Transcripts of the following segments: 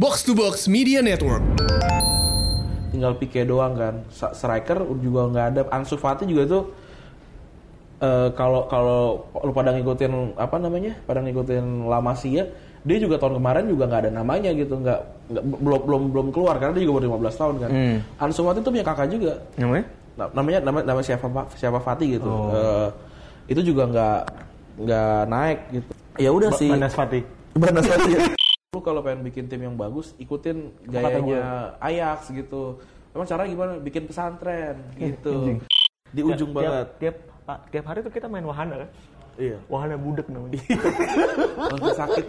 Box to Box Media Network. tinggal Pique doang kan. Striker juga nggak ada. Ansu Fati juga tuh eh, kalau kalau lu pada ngikutin apa namanya, pada ngikutin La Masia, dia juga tahun kemarin juga nggak ada namanya gitu, nggak belum belum belum keluar karena dia juga baru 15 tahun kan. Hmm. Ansu Fati tuh punya kakak juga, Namanya? Na- namanya nama nama siapa siapa Fati gitu. Oh. Eh, itu juga nggak nggak naik gitu. Ya udah sih. Banas Fatih. Banas Fati. Kalau pengen bikin tim yang bagus, ikutin gayanya Ajax gitu. Emang cara gimana? Bikin pesantren gitu. anjing. Di ujung tiap, banget. Tiap, tiap, tiap hari tuh kita main wahana kan? Iya. Wahana budek namanya. Sakit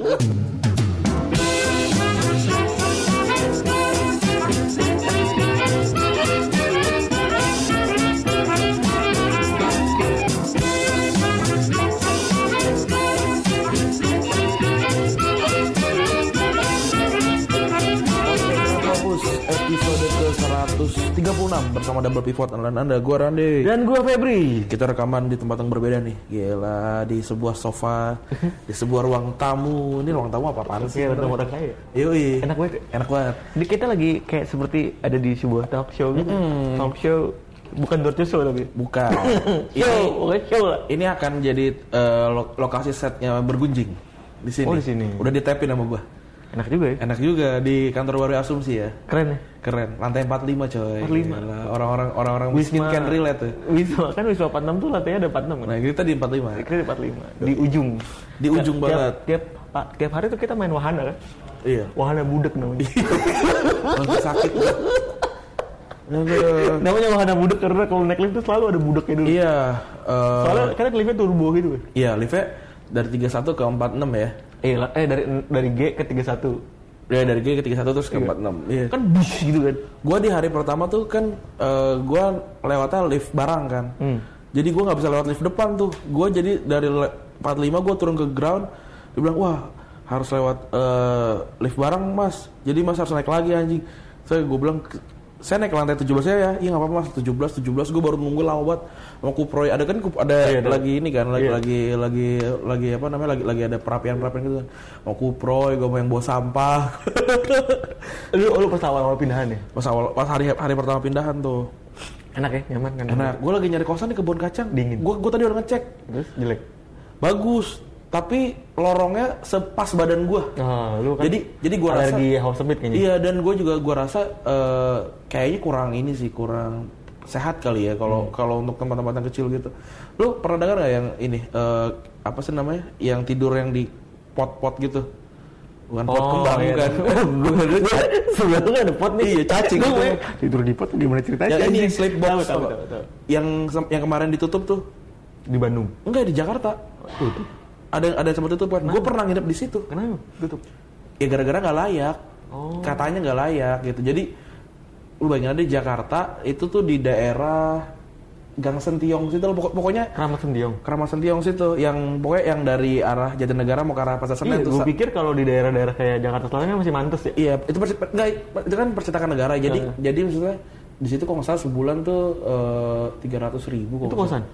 ke-136 bersama Double Pivot dan Anda, gua Rande. Dan gua Febri. Kita rekaman di tempat yang berbeda nih. Gila, di sebuah sofa, di sebuah ruang tamu. Ini ruang tamu apa apaan sih? Kayak orang orang kaya. Yoi. Enak banget. Enak banget. Jadi kita lagi kayak seperti ada di sebuah talk show gitu. Talk show bukan door to show tapi. Bukan. Show, ini, bukan show lah. ini akan jadi lo- lokasi setnya bergunjing di sini. Oh, di sini. Udah ditapin sama gua. Enak juga ya. Enak juga di kantor baru Asumsi ya. Keren ya. Keren. Lantai 45 coy. 45. Gila, Orang-orang orang-orang miskin can relate tuh. Wisma kan Wisma 46 tuh lantainya ada 46 kan. Nah, kita di 45. Kita di 45 di ujung. Di ujung tiap, banget. Tiap, tiap tiap hari tuh kita main wahana kan. Iya. Wahana budek namanya. Langsung sakit. Aduh. namanya wahana budek karena kalau naik lift tuh selalu ada budeknya dulu. Iya. eh, Soalnya karena liftnya turbo gitu kan. Iya, liftnya dari 31 ke 46 ya. Eh, eh dari dari G ke 31. Ya dari G ke 31 terus ke 46. Iya. Kan bus gitu kan. Gua di hari pertama tuh kan eh, gua lewatnya lift barang kan. Hmm. Jadi gua nggak bisa lewat lift depan tuh. Gua jadi dari le- 45 gua turun ke ground. Dia bilang, "Wah, harus lewat eh, lift barang, Mas." Jadi Mas harus naik lagi anjing. Saya gua bilang, "Saya naik ke lantai 17 ya." ya. Iya, nggak apa-apa, Mas. 17 17 gua baru nunggu lama banget. Sama Kuproy ada kan kup- ada ada. lagi ini kan, lagi Iya. lagi lagi lagi apa namanya? Lagi lagi ada perapian-perapian gitu kan. Mau Kuproy, gua mau yang bawa sampah. Lu lu pas awal-awal pindahan ya. pas awal pas hari hari pertama pindahan tuh Enak ya, nyaman kan. enak gue lagi nyari kosan di kebun kacang Dingin. gue gue tadi udah ngecek Terus jelek. bagus tapi lorongnya sepas badan gue Nah, lu kan jadi jadi gue rasa alergi house sempit kayaknya. iya dan gue juga gue rasa eh, kayaknya kurang ini sih kurang sehat kali ya kalau Hmm. kalau untuk tempat-tempat yang kecil gitu lu pernah dengar nggak yang ini eh, apa sih namanya yang tidur yang di pot-pot gitu bukan pot kembang iya. kan Sebelah tuh ada pot nih. Iya, cacing gitu. eh, Tidur di pot gimana ceritanya? yang ini anjing? sleep box apa? yang yang kemarin ditutup tuh Di Bandung. enggak di Jakarta Tutup. Ada ada yang sempat tutup kan gue pernah nginep di situ Kenapa? Tutup. ya gara-gara nggak layak Oh. katanya nggak layak gitu jadi lu bayangin aja di Jakarta itu tuh di daerah Gang Sentiong situ loh, pokok- pokoknya Keramat Sendiong. Keramat Sentiong situ yang pokoknya yang dari arah Jatinegara mau ke arah Pasar Senen Iya, tuh gue gitu. pikir kalau di daerah-daerah kayak Jakarta Selatan kan masih mantes ya. iya itu perci- enggak itu kan percetakan negara jadi Heeh. jadi maksudnya di situ kalau nggak salah sebulan tuh tiga ratus ribu Itu salah.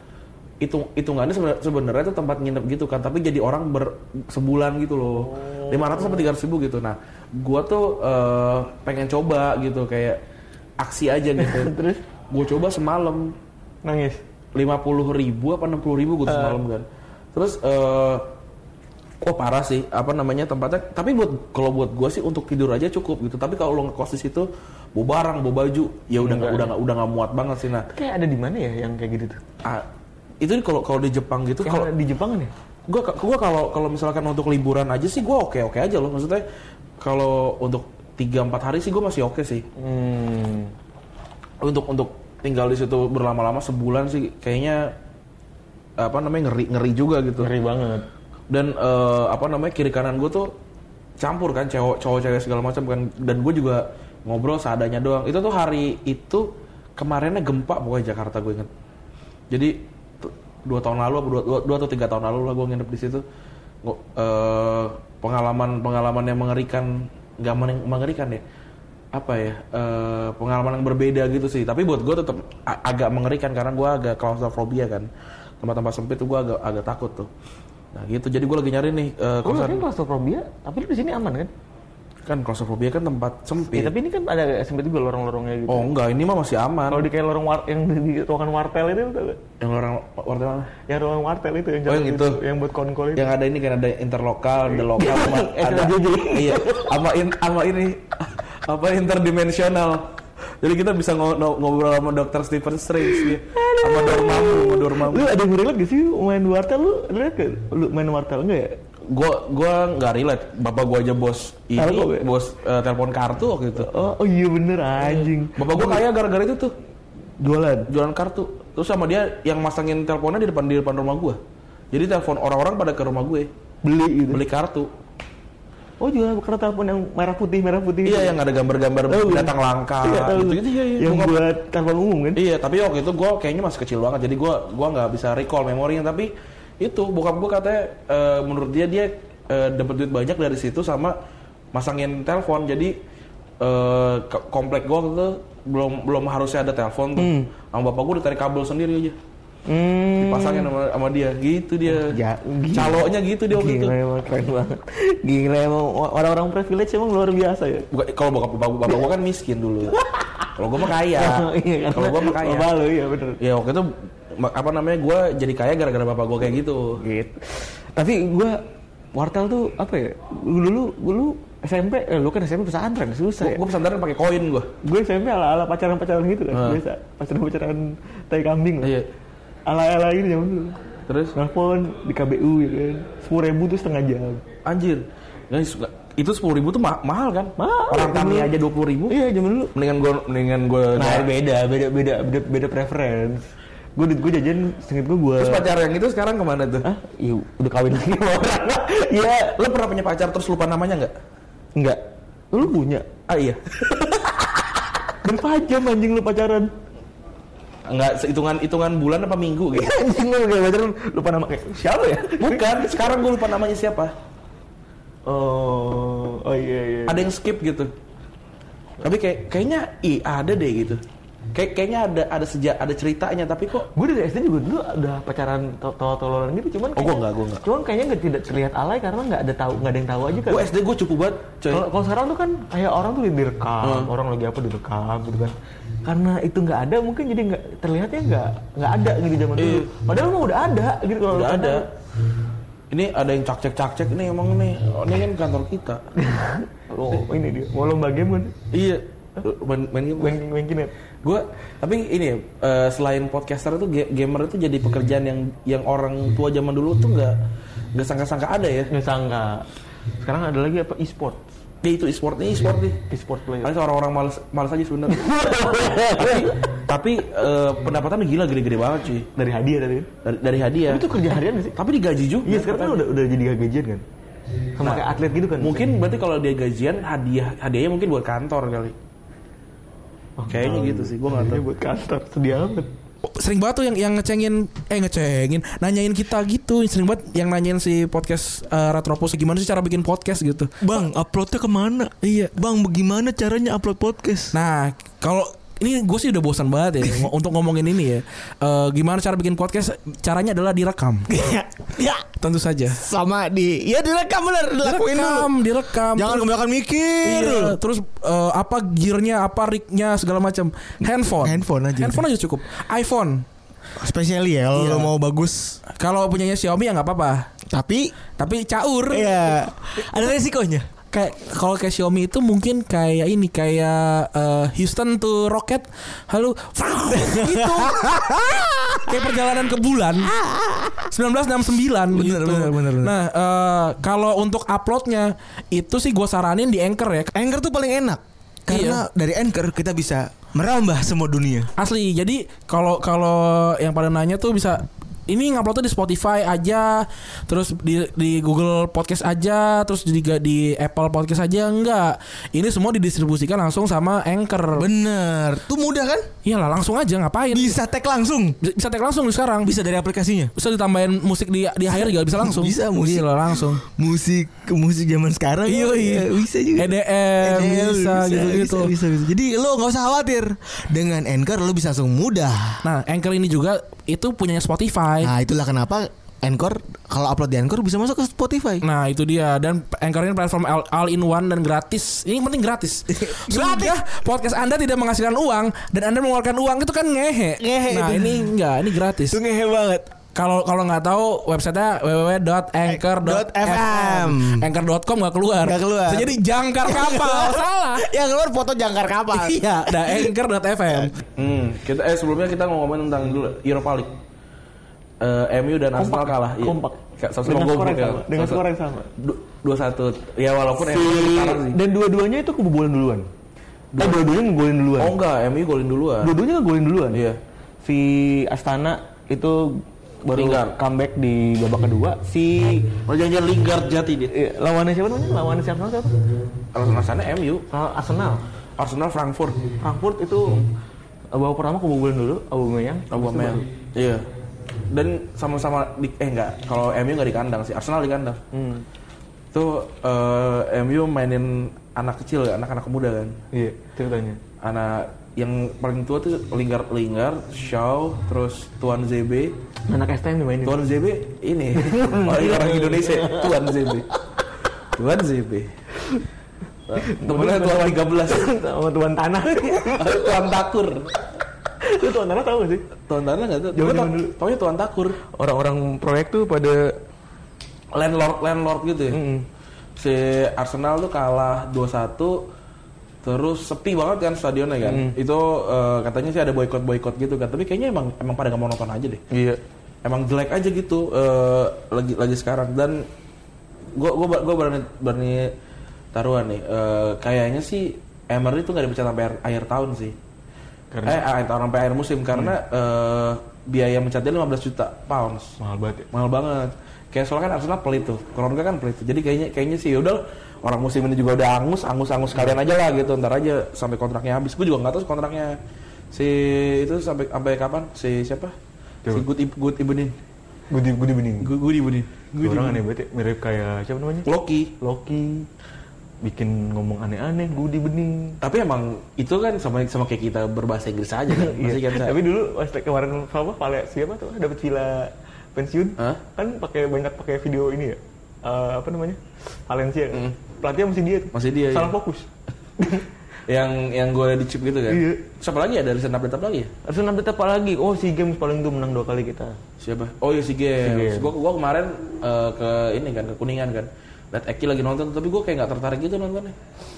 Hitung hitungannya sebenarnya itu tempat nginep gitu kan tapi jadi orang ber sebulan gitu loh. Oh. lima ratus sampai tiga ribu gitu. Nah gua tuh eh, pengen coba gitu kayak aksi aja gitu. Terus? Gue coba semalam. Nangis. lima puluh ribu apa enam puluh ribu Eh. gitu semalam kan. Terus eh oh parah sih apa namanya tempatnya. Tapi buat kalau buat gua sih untuk tidur aja cukup gitu. Tapi kalau lo ngekos di situ bawa barang bawa baju ya udah nggak udah nggak udah nggak muat banget sih nah. Kayak ada di mana ya yang kayak gitu tuh? ah, itu kalau kalau di Jepang gitu kalau di Jepang ya? gua gua kalau kalau misalkan untuk liburan aja sih gua oke oke aja loh maksudnya kalau untuk tiga empat hari sih gua masih oke sih Hmm. untuk untuk tinggal di situ berlama-lama sebulan sih kayaknya apa namanya ngeri ngeri juga gitu Ngeri banget. dan eh, apa namanya kiri kanan gue tuh campur kan cowok cowok cewek segala macam kan dan gue juga ngobrol seadanya doang itu tuh hari itu kemarinnya gempa pokoknya Jakarta gue inget jadi dua tahun lalu dua, dua, dua atau tiga tahun lalu lah gue nginep di situ. Gua- eh, pengalaman pengalaman yang mengerikan nggak men- mengerikan ya? Apa ya? Eh, pengalaman yang berbeda gitu sih. Tapi buat gue tetap agak mengerikan karena gue agak claustrophobia kan. Tempat-tempat sempit tuh gue agak agak takut tuh. Nah gitu. Jadi gue lagi nyari nih eh, Lu kosan kan claustrophobia, tapi lu di sini aman kan? Kan claustrophobia kan tempat Ya, sempit. tapi ini kan ada sempit juga lorong-lorongnya gitu. Oh enggak, ini mah masih aman. Kalau di kayak lorong war yang di, ruangan wartel itu tau? Yang orang wartel mana? Yang ruangan wartel itu yang Oh, yang itu. yang buat konkol itu. Yang ada ini kan ada interlokal, ada lokal, sama Eh, ada iya, sama in, sama ini apa interdimensional. Jadi kita bisa ngo- ngobrol sama dokter Stephen Strange dia. Sama Dormammu, Dormammu. Lu ada yang relate gak sih main wartel lu? Relate gak? Lu main wartel enggak ya? Gua gua nggak relate. Bapak gua aja bos ini, Telkom ya? bos eh, telepon kartu waktu itu. Oh, oh iya bener anjing. Bapak gua kaya gara-gara itu tuh. Jualan. jualan kartu terus sama dia yang masangin teleponnya di depan di depan rumah gua jadi telepon orang-orang pada ke rumah gue Beli gitu. beli kartu Oh jualan karena telepon yang merah putih merah putih. iya yang ada gambar-gambar Tahu. datang langka Iya, gitu gitu iya iya Yang Gua buat telepon umum kan? iya tapi waktu itu gua kayaknya masih kecil banget jadi gua gua nggak bisa recall memorinya tapi itu bokap gua katanya eh, menurut dia dia eh, dapat duit banyak dari situ sama masangin telepon jadi ke- komplek gua waktu itu belum belum harusnya ada telepon tuh sama bapak gua ditarik kabel sendiri aja Hmm. dipasangin sama, sama dia gitu dia Ya, gila. caloknya gitu dia waktu itu Gila emang keren banget. Gila emang orang-orang privilege emang luar biasa ya. Kalau bokap bapak, bapak gua kan miskin dulu kalau gua mah kaya iya, kalau gua mah kaya Bapak iya bener. ya waktu itu apa namanya gua jadi kaya gara-gara bapak gua kayak gitu Gitu. Tapi gua wartel tuh apa ya? Dulu dulu SMP, eh, lu kan SMP pesantren susah gua, ya. gua pesantren pakai koin gua Gue SMP ala ala pacaran pacaran gitu kan, Ah. biasa pacaran pacaran tai kambing lah. iya Ala ala ini zaman dulu. terus Nelfon di KBU ya kan, sepuluh ribu tuh setengah jam. anjir Guys, itu sepuluh ribu tuh ma- mahal kan Mahal, orang kami aja dua puluh ribu Iya zaman dulu. mendingan gua mendingan gua Nah beda beda beda beda beda preference. Gue gue jajan sengit gue gue. terus pacar yang itu sekarang ke mana tuh Ah, iya udah kawin lagi sama orang. Iya, lo pernah punya pacar terus lupa namanya nggak enggak. Lu punya. ah iya Berapa jam anjing lu pacaran? nggak hitungan hitungan bulan apa minggu gitu anjing lu kayak pacaran lupa nama kayak siapa ya? bukan sekarang gua lupa namanya siapa Oh, oh iya iya. ada yang skip gitu tapi kayak kayaknya i ada deh gitu kayak kayaknya ada ada sejak ada ceritanya tapi kok Gue dari SD juga dulu udah pacaran to- tolol-tololan gitu, cuman Oh, kayaknya- nggak, gua nggak. Cuman kayaknya nggak tidak terlihat alay karena nggak ada tahu nggak ada yang tahu aja kan. gue SD gue cukup banget coy Kalau sekarang tuh kan kayak orang tuh direkam, Hmm. orang lagi apa direkam gitu kan. Karena itu nggak ada, mungkin jadi nggak terlihatnya nggak nggak ada gitu zaman dulu. Iya. Padahal mah udah ada gitu kalau udah ada ini ada yang cak cek cak cek nih emang nih oh, ini kan kantor kita Oh, ini dia. Mau lomba game kan? iya main main game Main main kinet. Gue tapi ini eh, selain podcaster itu ga- gamer itu jadi pekerjaan yang yang orang tua zaman dulu tuh nggak nggak sangka-sangka ada ya Nggak sangka. Sekarang ada lagi apa e-sport? dia itu e-sport nih e-sport nih E-sport player. Paling orang-orang males males aja sebenarnya tapi tapi eh, pendapatannya gila gede-gede banget cuy Dari hadiah tadi. dari, dari hadiah Itu kerja harian sih? tapi digaji juga Iya sekarang kan udah udah jadi gajian kan. Sama kayak atlet gitu kan. mungkin berarti kalau dia gajian hadiah hadiahnya mungkin buat kantor kali kayaknya gitu sih gue nggak tahu buat kantor sedia amat. Sering banget tuh yang yang ngecengin eh ngecengin, nanyain kita gitu. Sering banget yang nanyain si podcast eh, Retropus gimana sih cara bikin podcast gitu. Bang, uploadnya ke mana? Iya. Bang, bagaimana caranya upload podcast? Nah, kalau ini gue sih udah bosan banget ya untuk ngomongin ini ya. Eh, gimana cara bikin podcast? Caranya adalah direkam. ya, Tentu saja. sama di ya direkam bener, dilakuin dulu. Direkam, direkam. Jangan kebanyakan mikir. Iya, terus eh, apa gearnya, apa rignya segala macam. Handphone. Handphone aja. Handphone aja cukup. iPhone. Spesial ya kalau Iya. mau bagus. Kalau punyanya Xiaomi ya nggak apa-apa. Tapi Tapi caur. ya ada resikonya. Kayak kalau kayak Xiaomi itu mungkin kayak ini kayak eh, Houston tuh roket, halo, gitu. kayak perjalanan ke bulan. 1969 Bener, gitu. bener, bener, bener. Nah, eh, kalau untuk uploadnya itu sih gue saranin di Anchor ya. Anchor tuh paling enak. Karena dari Anchor kita bisa merambah semua dunia. Asli. Jadi kalau kalau yang pada nanya tuh bisa ini nguploadnya di Spotify aja, terus di di Google Podcast aja, terus juga di Apple Podcast aja enggak. Ini semua didistribusikan langsung sama Anchor. Bener. Tuh mudah kan? Iyalah langsung aja ngapain? Bisa tag langsung. Bisa, bisa tag langsung sekarang. Bisa dari aplikasinya. Bisa ditambahin musik di di akhir juga bisa langsung. Bisa, musik. Gila, langsung. Musik ke musik zaman sekarang. Iya, iya. ya, bisa juga. EDM, bisa, gitu-gitu. Bisa, bisa, bisa. Jadi lo nggak usah khawatir. Dengan Anchor lo bisa langsung mudah. Nah, Anchor ini juga itu punyanya Spotify. Nah itulah kenapa Anchor kalau upload di Anchor bisa masuk ke Spotify. Nah itu dia dan Anchor ini platform all, all in one dan gratis. Ini yang penting gratis. Sudah podcast Anda tidak menghasilkan uang dan Anda mengeluarkan uang itu kan ngehe. Ngehe Nah itu. ini enggak, ini gratis. Itu ngehe banget. Kalau kalau nggak tahu websitenya www.anchor.fm. Anchor.com nggak keluar. Nggak keluar. Jadi jangkar kapal. Salah. Yang keluar foto jangkar kapal. iya, ada anchor.fm. Hmm, kita eh sebelumnya kita mau ngomongin tentang dulu Europa League. Eh, MU dan Arsenal kalah. Iya. Kompak. Sama Dengan skor yang ya. sama. Dengan skor yang sama. Du- Dua satu. Ya walaupun Si, MU kalah sih. dan dua-duanya itu kebobolan duluan. Eh dua-duanya ngegolin duluan. Oh enggak, MU golin duluan. Dua-duanya ngegolin duluan. Iya. Si Astana itu baru Lingard. comeback di babak kedua. Si Oh jangan Lingard jati dia. eh, lawannya siapa namanya? Lawannya si Arsenal siapa? Arsenal sana MU. Ah, Arsenal. Arsenal Frankfurt. Frankfurt itu babak pertama kebobolan dulu Aubameyang. Aubameyang. Iya. Dan sama-sama di eh enggak, kalau MU enggak di kandang sih, Arsenal di kandang. Hmm. Itu eh, MU mainin anak kecil ya, anak-anak muda kan. Iya, ceritanya. Anak yang paling tua tuh Lingard Lingard, Shaw, terus Tuan ZB. Anak STM dimainin. Tuan ZB ini orang, orang Indonesia, Tuan ZB. Tuan ZB. Temennya Tuan 13. sama tuan tanah. Tuan Takur. Itu tuan tanah tahu gak sih? Tuan Tanah nggak tuh? Gue taunya Tuan Takur. Orang-orang proyek tuh pada Landlord landlord gitu ya. Mm-mm. Si Arsenal tuh kalah 2-1 terus sepi banget kan stadionnya kan. Itu eh, katanya sih ada boykot boykot gitu kan. Tapi kayaknya emang emang pada nggak mau nonton aja deh. Iya. Emang jelek aja gitu eh, lagi lagi sekarang dan gua gua gua berani berani taruhan nih. eh, kayaknya sih Emery tuh nggak dipecat sampai akhir tahun sih. Karena- eh tahun sampai akhir musim karena eh, biaya mencat dia 15 juta pounds Mahal banget ya. mahal banget kayak soalnya kan Arsenal pelit tuh keluarga kan pelit tuh. jadi kayaknya kayaknya sih udah orang musim ini juga udah angus angus angus kalian aja lah gitu ntar aja sampai kontraknya habis gue juga nggak tahu kontraknya si itu sampai sampai kapan si siapa si Siapa? Good Good Ibenin Gudi Gudi bening. Good Good Ibenin Good Orang aneh banget ya. Mirip kayak siapa namanya? Loki Loki. Bikin ngomong aneh-aneh. Gudi bening. tapi emang itu kan sama sama kayak kita berbahasa Inggris aja kan masih kan? Iya. Tapi dulu pas kemarin apa Vale siapa tuh dapat villa pensiun Hah? kan pakai banyak pakai video ini ya Eh, apa namanya Valencia kan pelatihnya masih dia tuh Masih dia, salah iya. fokus yang yang gue di chip gitu kan Iya. siapa lagi ya dari update apa lagi ya update apa lagi oh si games paling tuh menang dua kali kita Siapa? Oh iya si Si Games. Games. Gua gua kemarin eh, ke ini kan ke Kuningan kan. Lihat Eki lagi nonton tapi gua kayak nggak tertarik gitu nontonnya.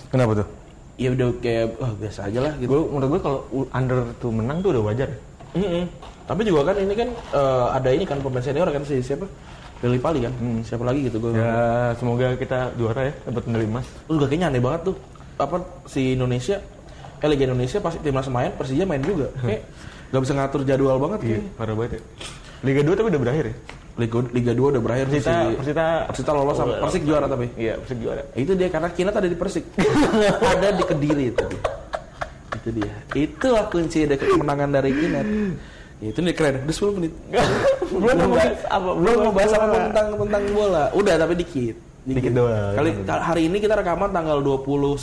kenapa tuh Ya udah kayak wah biasa aja lah gitu. gue menurut gue kalau under tuh menang tuh udah wajar Mm-mm. Tapi juga kan ini kan eh, ada ini kan pemain senior kan si siapa? Lili Pali kan. Siapa lagi gitu gua. ya semoga kita juara ya dapat medali emas Lu juga kayaknya aneh banget tuh. Apa si Indonesia eh Liga Indonesia pasti timnas main, Persija main juga. Kayak nggak bisa ngatur jadwal banget iya kayak. parah banget ya Liga 2 tapi udah berakhir ya Liga Liga 2 udah berakhir Persita si Persita Persita lolos sama Persik juara tapi. iya Persik juara Itu dia karena Kinat ada di Persik. ada di Kediri itu. Itu dia. Itulah kunci dari kemenangan dari Kinat. Ya, itu nih keren. Udah 10 menit. Belum mau bahas apa? Belum mau bahas apa tentang tentang bola. Udah tapi dikit. Dikit doang. Kali hari ini kita rekaman tanggal 29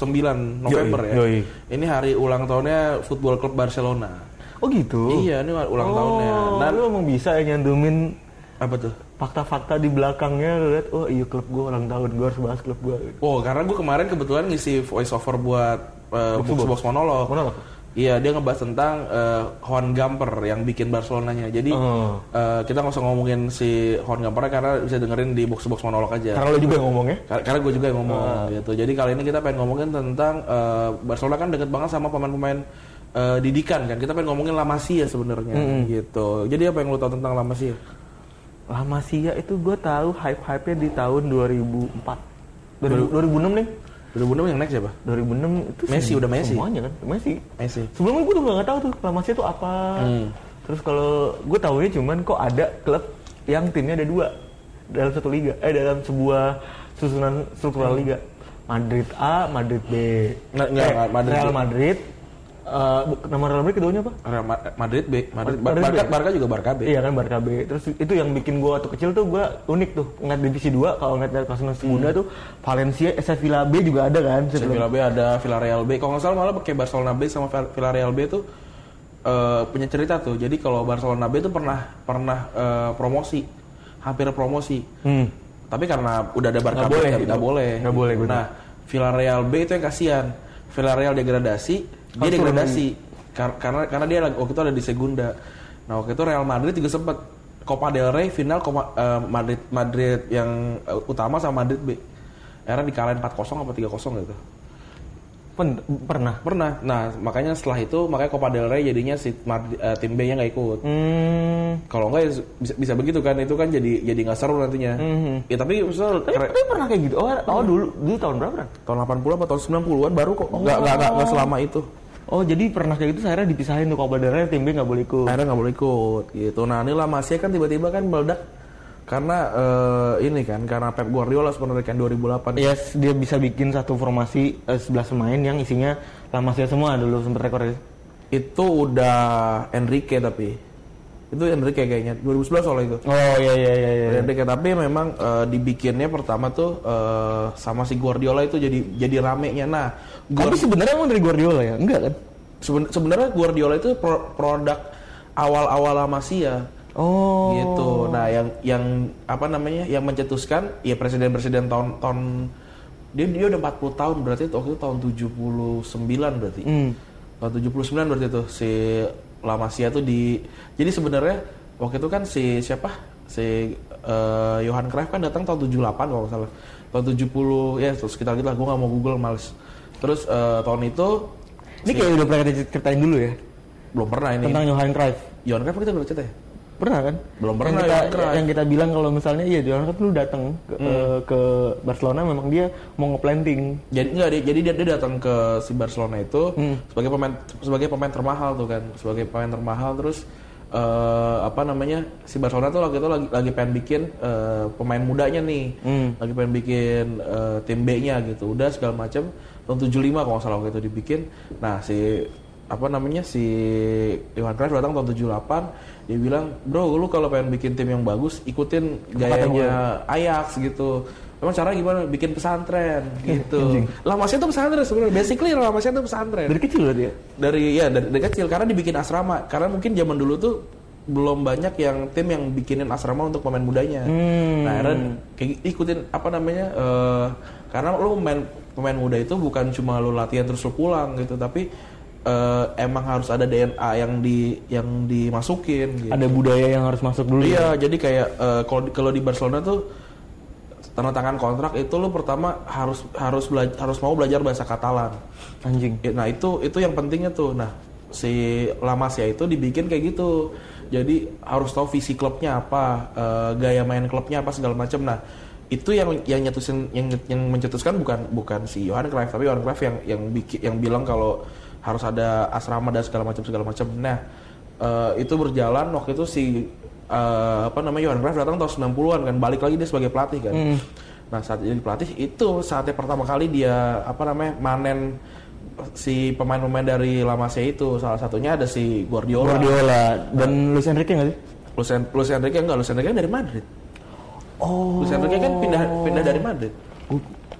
November Yoi, ya. yoi. Ini hari ulang tahunnya Football Club Barcelona. oh gitu Iya, ini ulang oh, tahunnya. nah, lu emang bisa ya nyantumin apa tuh? fakta-fakta di belakangnya lu lihat oh iya klub gue ulang tahun gue harus bahas klub gue Oh, karena gue kemarin kebetulan ngisi voice over buat uh, box, box monolog. Monolog? Iya, dia ngebahas tentang uh, Juan Gamper yang bikin Barcelonanya. Jadi Oh. uh, kita nggak usah ngomongin si Juan Gamper karena bisa dengerin di box box monolog aja. karena lu juga yang ngomong ya Kar- Karena gue juga yang ngomong gitu. Jadi kali ini kita pengen ngomongin tentang uh, Barcelona kan deket banget sama pemain-pemain uh, didikan kan. Kita pengen ngomongin La Masia sebenarnya gitu. Jadi apa yang lu tahu tentang La Masia? La Masia itu gue tahu hype-hype-nya di tahun 2004 2000, 2006 nih. 2006 yang next siapa? 2006 itu Messi, udah Messi. semuanya kan? Messi. Messi. sebelumnya gue tuh nggak tahu tuh La Masia itu apa. Hmm. terus kalau gue tahunya cuman kok ada klub yang timnya ada dua. Dalam satu liga. Eh dalam sebuah susunan struktural liga. Madrid A Madrid B. Nggak, nggak, Eh, Madrid Real. Madrid eh, bu- nama Real Madrid keduanya apa Real Ma- Madrid B, Madrid, Madrid B. Barca, Barca juga Barca B. Iya kan Barca B. Terus itu yang bikin gua waktu kecil tuh gua unik tuh. Ngeliat divisi 2 kalau ngeliat dari kelas muda tuh Valencia, Sevilla B juga ada kan sebelum. Sevilla B ada Villarreal B. Kalau nggak salah malah pakai Barcelona B sama Vil- Villarreal B tuh eh, punya cerita tuh. Jadi kalau Barcelona B tuh pernah pernah eh, promosi hampir promosi. Hmm. Tapi karena udah ada Barca Nggak boleh nggak gitu. nggak boleh. Nggak boleh. Nah, Villarreal B itu yang kasihan. Villarreal degradasi, dia Harus degradasi Kar- karena karena dia lagi- waktu itu ada di Segunda. Nah, waktu itu Real Madrid juga sempat Copa del Rey final Copa- eh, Madrid Madrid yang eh, utama sama Madrid B. Era dikalahin 4-0 apa 3-0 gitu. Pen- pernah. Pernah. Nah, makanya setelah itu makanya Copa del Rey jadinya si Madrid- eh, tim B-nya nggak ikut. Hmm. Kalau nggak ya bisa, bisa begitu kan itu kan jadi jadi nggak seru nantinya. Mhm. Ya tapi maksudnya Tapi, tapi pernah kayak gitu. Oh, oh dulu dulu tahun berapa? Ran? tahun 80 apa tahun 90-an baru kok. Nggak nggak nggak nggak selama itu. Oh, jadi pernah kayak gitu akhirnya dipisahin tuh del Rey tim B nggak boleh ikut. Akhirnya nggak boleh ikut gitu. Nah ini lah Masia kan tiba-tiba kan meledak karena eh, ini kan karena Pep Guardiola sebenarnya kan 2008. Yes, dia bisa bikin satu formasi eh, 11 pemain yang isinya La Masia semua dulu sempet rekor ya. Itu udah Enrique tapi itu Enrique kayaknya 2011 soalnya itu. Oh iya iya iya iya. Enrique tapi memang eh, dibikinnya pertama tuh eh, sama si Guardiola itu jadi jadi ramenya. Nah, Tapi sebenarnya emang dari Guardiola ya? Enggak kan? Seben- sebenarnya Guardiola itu pro- produk awal-awal La Masia. Oh. gitu. Nah, yang yang apa namanya? Yang mencetuskan ya presiden-presiden tahun tahun dia dia udah 40 tahun berarti itu waktu itu tahun 79 berarti. Hmm. Tahun 79 berarti itu si La Masia tuh di jadi sebenarnya waktu itu kan si siapa? Si eh, Johan Cruyff kan datang tahun 78 kalau salah. Tahun 70 ya terus kita gitu lah gua nggak mau Google males. Terus eh, tahun itu Ini kayak udah pernah kita ceritain dulu ya belum pernah ini. tentang Johan Cruyff. Johan Cruyff kita belum cerita ya? Pernah kan? Belum Yang pernah, kita, Johan Cruyff. yang kita bilang kalau misalnya iya Johan Cruyff dulu datang ke, Hmm. eh, ke Barcelona memang dia mau ngeplanting. Jadi enggak dia, jadi dia, dia datang ke si Barcelona itu Hmm. sebagai pemain sebagai pemain termahal tuh kan, sebagai pemain termahal terus eh, apa namanya si Barcelona tuh waktu itu lagi lagi pengen bikin eh, pemain mudanya nih, Hmm. lagi pengen bikin eh, tim B-nya gitu, udah segala macam tahun 75 kalau nggak salah waktu itu dibikin. Nah si apa namanya si Johan Cruyff datang tahun 78 dia bilang bro lu kalau pengen bikin tim yang bagus ikutin gayanya Ajax gitu. Emang cara gimana? Bikin pesantren gitu. Lamasnya itu pesantren sebenarnya. Basically Lamasnya itu pesantren. Dari kecil dia. Dari ya dari, dari kecil karena dibikin asrama. Karena mungkin zaman dulu tuh belum banyak yang tim yang bikinin asrama untuk pemain mudanya. Hmm. Nah, akhirnya kayak gitu, ikutin apa namanya? eh, karena lu pemain pemain muda itu bukan cuma lu latihan terus lu pulang gitu, tapi eh, emang harus ada DNA yang di yang dimasukin gitu. Ada budaya yang harus masuk dulu. ya? Iya, jadi kayak eh, kalau di- kalau di Barcelona tuh tanda tangan kontrak itu lu pertama harus harus belajar harus mau belajar bahasa Katalan. Anjing. Ya, Nah itu itu yang pentingnya tuh. Nah si La Masia itu dibikin kayak gitu. Jadi harus tahu visi klubnya apa, eh, gaya main klubnya apa segala macam. Nah itu yang yang nyetusin yang yang mencetuskan bukan bukan si Johan Cruyff tapi Johan Cruyff yang yang bikin yang bilang kalau harus ada asrama dan segala macam segala macam. Nah eh, itu berjalan waktu itu si eh, apa namanya Johan Cruyff datang tahun 90-an kan balik lagi dia sebagai pelatih kan. Nah saat jadi pelatih itu saatnya pertama kali dia apa namanya manen si pemain-pemain dari La Masia itu salah satunya ada si Guardiola. Guardiola dan Luis Enrique nggak sih? Luis, Luis Enrique enggak, Luis Enrique kan dari Madrid. Oh. Luis Enrique kan pindah pindah dari Madrid.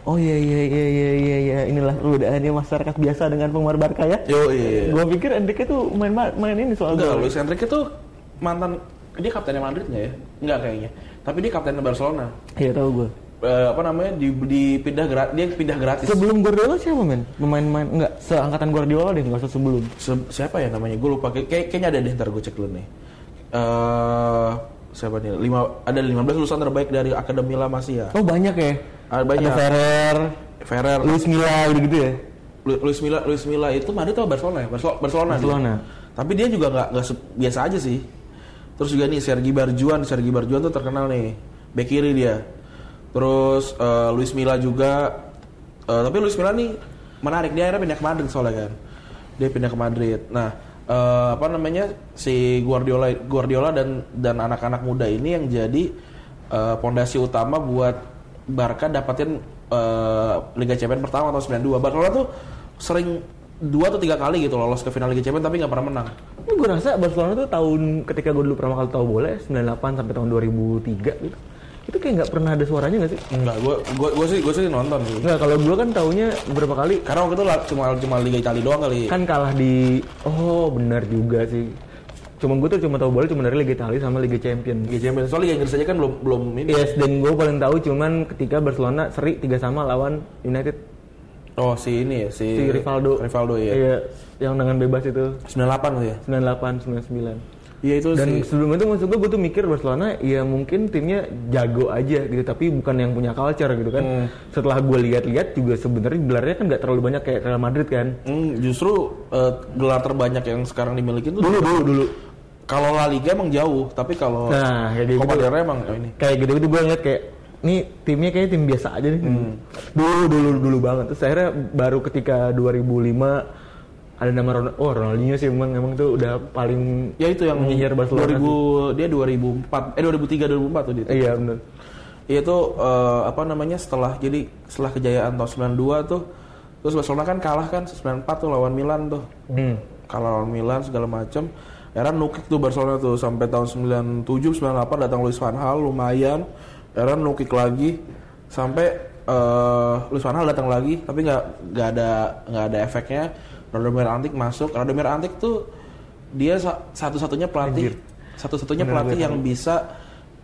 Oh iya iya iya iya iya iya inilah ini masyarakat biasa dengan penggemar Barca ya. Yo iya. Gua pikir Enrique tuh main main ini soal Enggak. Luis Enrique tuh mantan dia kaptennya Madrid ya? Enggak kayaknya. Tapi dia kaptennya Barcelona. Iya tahu gua. Eh, apa namanya di, dipindah gratis dia pindah gratis. Sebelum Guardiola siapa men? Pemain-pemain enggak seangkatan Guardiola deh enggak usah sebelum. Se- siapa ya namanya? Gue lupa. Kayak, kayaknya ada deh ntar gue cek dulu nih. Eh siapa nih? Lima, ada 15 lulusan terbaik dari Akademi La Masia. Oh banyak ya. Ada banyak. Ada Ferrer, Ferrer, Luis Milla gitu ya. Lu- Luis Milla, Luis Milla itu Madrid atau Barcelona ya? Barcelona. Barcelona. dia. Barcelona. Tapi dia juga nggak nggak biasa aja sih. Terus juga nih Sergi Barjuan, Sergi Barjuan tuh terkenal nih. Bek kiri dia. Terus eh, Luis Milla juga. Eh, tapi Luis Milla nih menarik dia akhirnya pindah ke Madrid soalnya kan. Dia pindah ke Madrid. Nah, eh, apa namanya si Guardiola Guardiola dan dan anak-anak muda ini yang jadi pondasi utama buat Barca dapetin eh, Liga Champions pertama tahun 92. Barcelona tuh sering dua atau tiga kali gitu lolos ke final Liga Champions tapi nggak pernah menang. Ini gue rasa Barcelona tuh tahun ketika gue dulu pertama kali tahu bola ya, 98 sampai tahun 2003 gitu. Itu kayak nggak pernah ada suaranya nggak sih? Enggak, gua gua gua sih gua sih nonton sih. Enggak, kalau gue kan taunya beberapa kali Karena waktu itu cuma cuma Liga Italia doang kali. kan kalah di oh benar juga sih Cuman gue tuh cuma tahu bola cuma dari Liga Italia sama Liga Champions. Liga Champions soalnya Liga Inggris aja kan belum belum ini. Yes, dan gue paling tahu cuman ketika Barcelona seri 3 sama lawan United. Oh si ini ya si, Si Rivaldo. Rivaldo ya. Iya, yang dengan bebas itu 98 tuh ya. 98 99. Iya itu Dan si sebelum itu maksud gue, gue tuh mikir Barcelona ya mungkin timnya jago aja gitu, tapi bukan yang punya culture gitu kan. Hmm. Setelah gue lihat-lihat juga sebenarnya gelarnya kan nggak terlalu banyak kayak Real Madrid kan. Hmm, justru eh, gelar terbanyak yang sekarang dimiliki itu Dulu dulu dulu. Kalau La Liga emang jauh, tapi kalau Nah, kayak gitu. Copa emang oh ini. Kayak gitu-gitu gue ngeliat kayak nih timnya kayaknya tim biasa aja nih. Dulu dulu dulu banget. Terus akhirnya baru ketika 2005 ada nama Ronald, oh Ronaldinho sih emang emang tuh udah paling Ya itu yang menyihir Barcelona. 2000 dia 2004 eh 2003 2004 tuh dia. Iya benar. Iya tuh eh, apa namanya setelah jadi setelah kejayaan tahun 92 tuh terus Barcelona kan kalah kan 94 tuh lawan Milan tuh. Hmm. Kalah lawan Milan segala macam. Era nukik tuh Barcelona tuh sampai tahun 97 98 datang Luis van Gaal lumayan. Era nukik lagi sampai eh Luis van Gaal datang lagi tapi nggak nggak ada nggak ada efeknya. Radomir Antik masuk. Radomir Antik tuh dia sa- satu-satunya pelatih satu-satunya pelatih yang bisa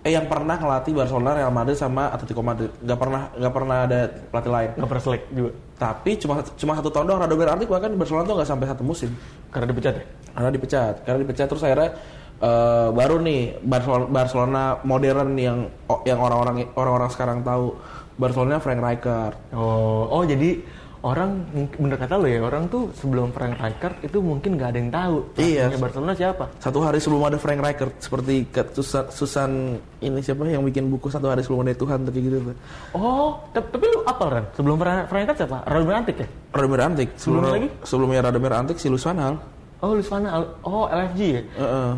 eh yang pernah ngelatih Barcelona, Real Madrid sama Atletico Madrid. Nggak pernah nggak pernah ada pelatih lain. Nggak pernah selek juga. Tapi cuma cuma satu tahun doang Radomir Antik bahkan di Barcelona tuh nggak sampai satu musim. Karena dipecat ya? Karena dipecat. Karena dipecat terus akhirnya eh, baru nih Barcelona, Barcelona modern yang yang orang-orang orang-orang sekarang tahu. Barcelona Frank Rijkaard. Oh, oh jadi orang bener kata lo ya orang tuh sebelum Frank Rijkaard itu mungkin nggak ada yang tahu. Iya. Barcelona siapa? Satu hari sebelum ada Frank Rijkaard seperti Susan, Susan ini siapa yang bikin buku satu hari sebelum ada Tuhan kayak gitu tuh. Oh, tapi, lu apa Ran? Sebelum Frank Rijkaard siapa? Radomir Antik ya? Radomir Antik. Sebelum Sebelum lagi? Sebelumnya Radomir Antik si Luis van. Oh, Luis van. Oh, LFG ya? Heeh.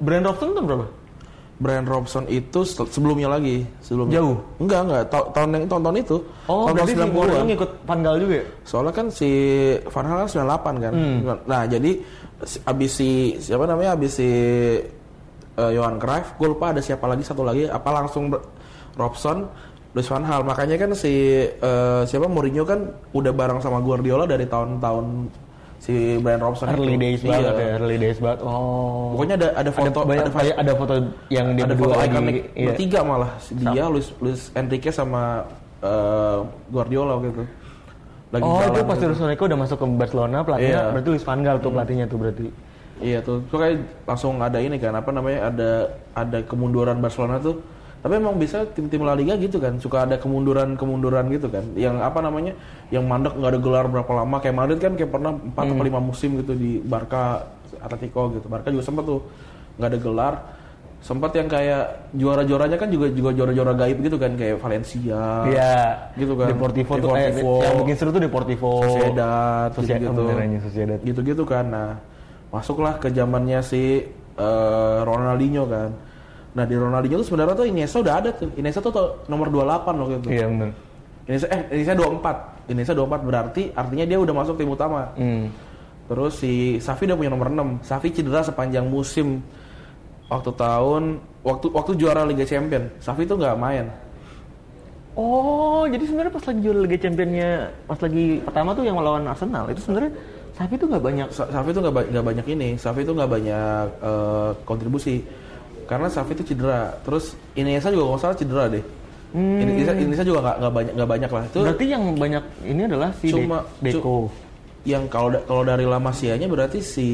Brand Robson tuh berapa? Brian Robson itu se- sebelumnya lagi, sebelumnya. Jauh? Enggak, enggak. Ta- tahun yang tahun-tahun itu. Oh, tahun berarti si Mourinho ngikut Van Gaal juga ya? Soalnya kan si Van Gaal kan 98 kan. Hmm. Nah, jadi si- abis si siapa namanya? Abis si eh, Johan Cruyff, gue lupa ada siapa lagi satu lagi apa langsung Robson Luis Van Gaal. Makanya kan si eh, siapa Mourinho kan udah bareng sama Guardiola dari tahun-tahun si Brian Robson Early itu. days Iya. banget ya, early days banget. Oh. Pokoknya ada ada foto ada, banyak, ada, foto- banyak- ada foto yang dia ada foto lagi. ikonik iya. bertiga malah dia Luis Luis Enrique sama eh, Guardiola gitu lagi Oh, jalan itu pas gitu. Luis Enrique udah masuk ke Barcelona, pelatihnya Iya. berarti Luis Van Gaal tuh pelatihnya tuh berarti. iya tuh tuh kayak langsung ada ini kan apa namanya ada ada kemunduran Barcelona tuh tapi emang bisa tim-tim La Liga gitu kan suka ada kemunduran-kemunduran gitu kan yang apa namanya yang mandek nggak ada gelar berapa lama kayak Madrid kan kayak pernah 4 atau 5 musim gitu di Barca Atletico gitu Barca juga sempat tuh nggak ada gelar sempat yang kayak juara-juaranya kan juga juga juara-juara gaib gitu kan kayak Valencia Iya. gitu kan. Deportivo, tuh eh, Deportivo. yang bikin seru tuh Deportivo. Sociedad Sociedad, benerannya Sociedad. Gitu-gitu kan. Nah, masuklah ke zamannya si eh, Ronaldinho kan. Nah, di Ronaldinho tuh sebenarnya tuh Iniesta udah ada tuh. Iniesta tuh tuh nomor 28 waktu itu. Iya benar. Iniesta eh Iniesta 24. Iniesta 24 berarti artinya dia udah masuk tim utama. Hmm. Terus si Safi udah punya nomor 6. Safi cedera sepanjang musim waktu tahun waktu waktu juara Liga Champion. Safi tuh nggak main. Oh, jadi sebenarnya pas lagi juara Liga Championnya, pas lagi pertama tuh yang melawan Arsenal, itu sebenarnya Safi tuh nggak banyak. Sa- Safi tuh nggak ba- banyak ini. Safi tuh nggak banyak eh, kontribusi karena Safi tuh cedera. Terus Iniesta juga nggak salah cedera deh. Hmm. Iniesta, Iniesta juga nggak nggak banyak nggak banyak lah. Itu Berarti yang banyak ini adalah si Cuma- De- Deco. yang kalau da- kalau dari La Masia-nya berarti si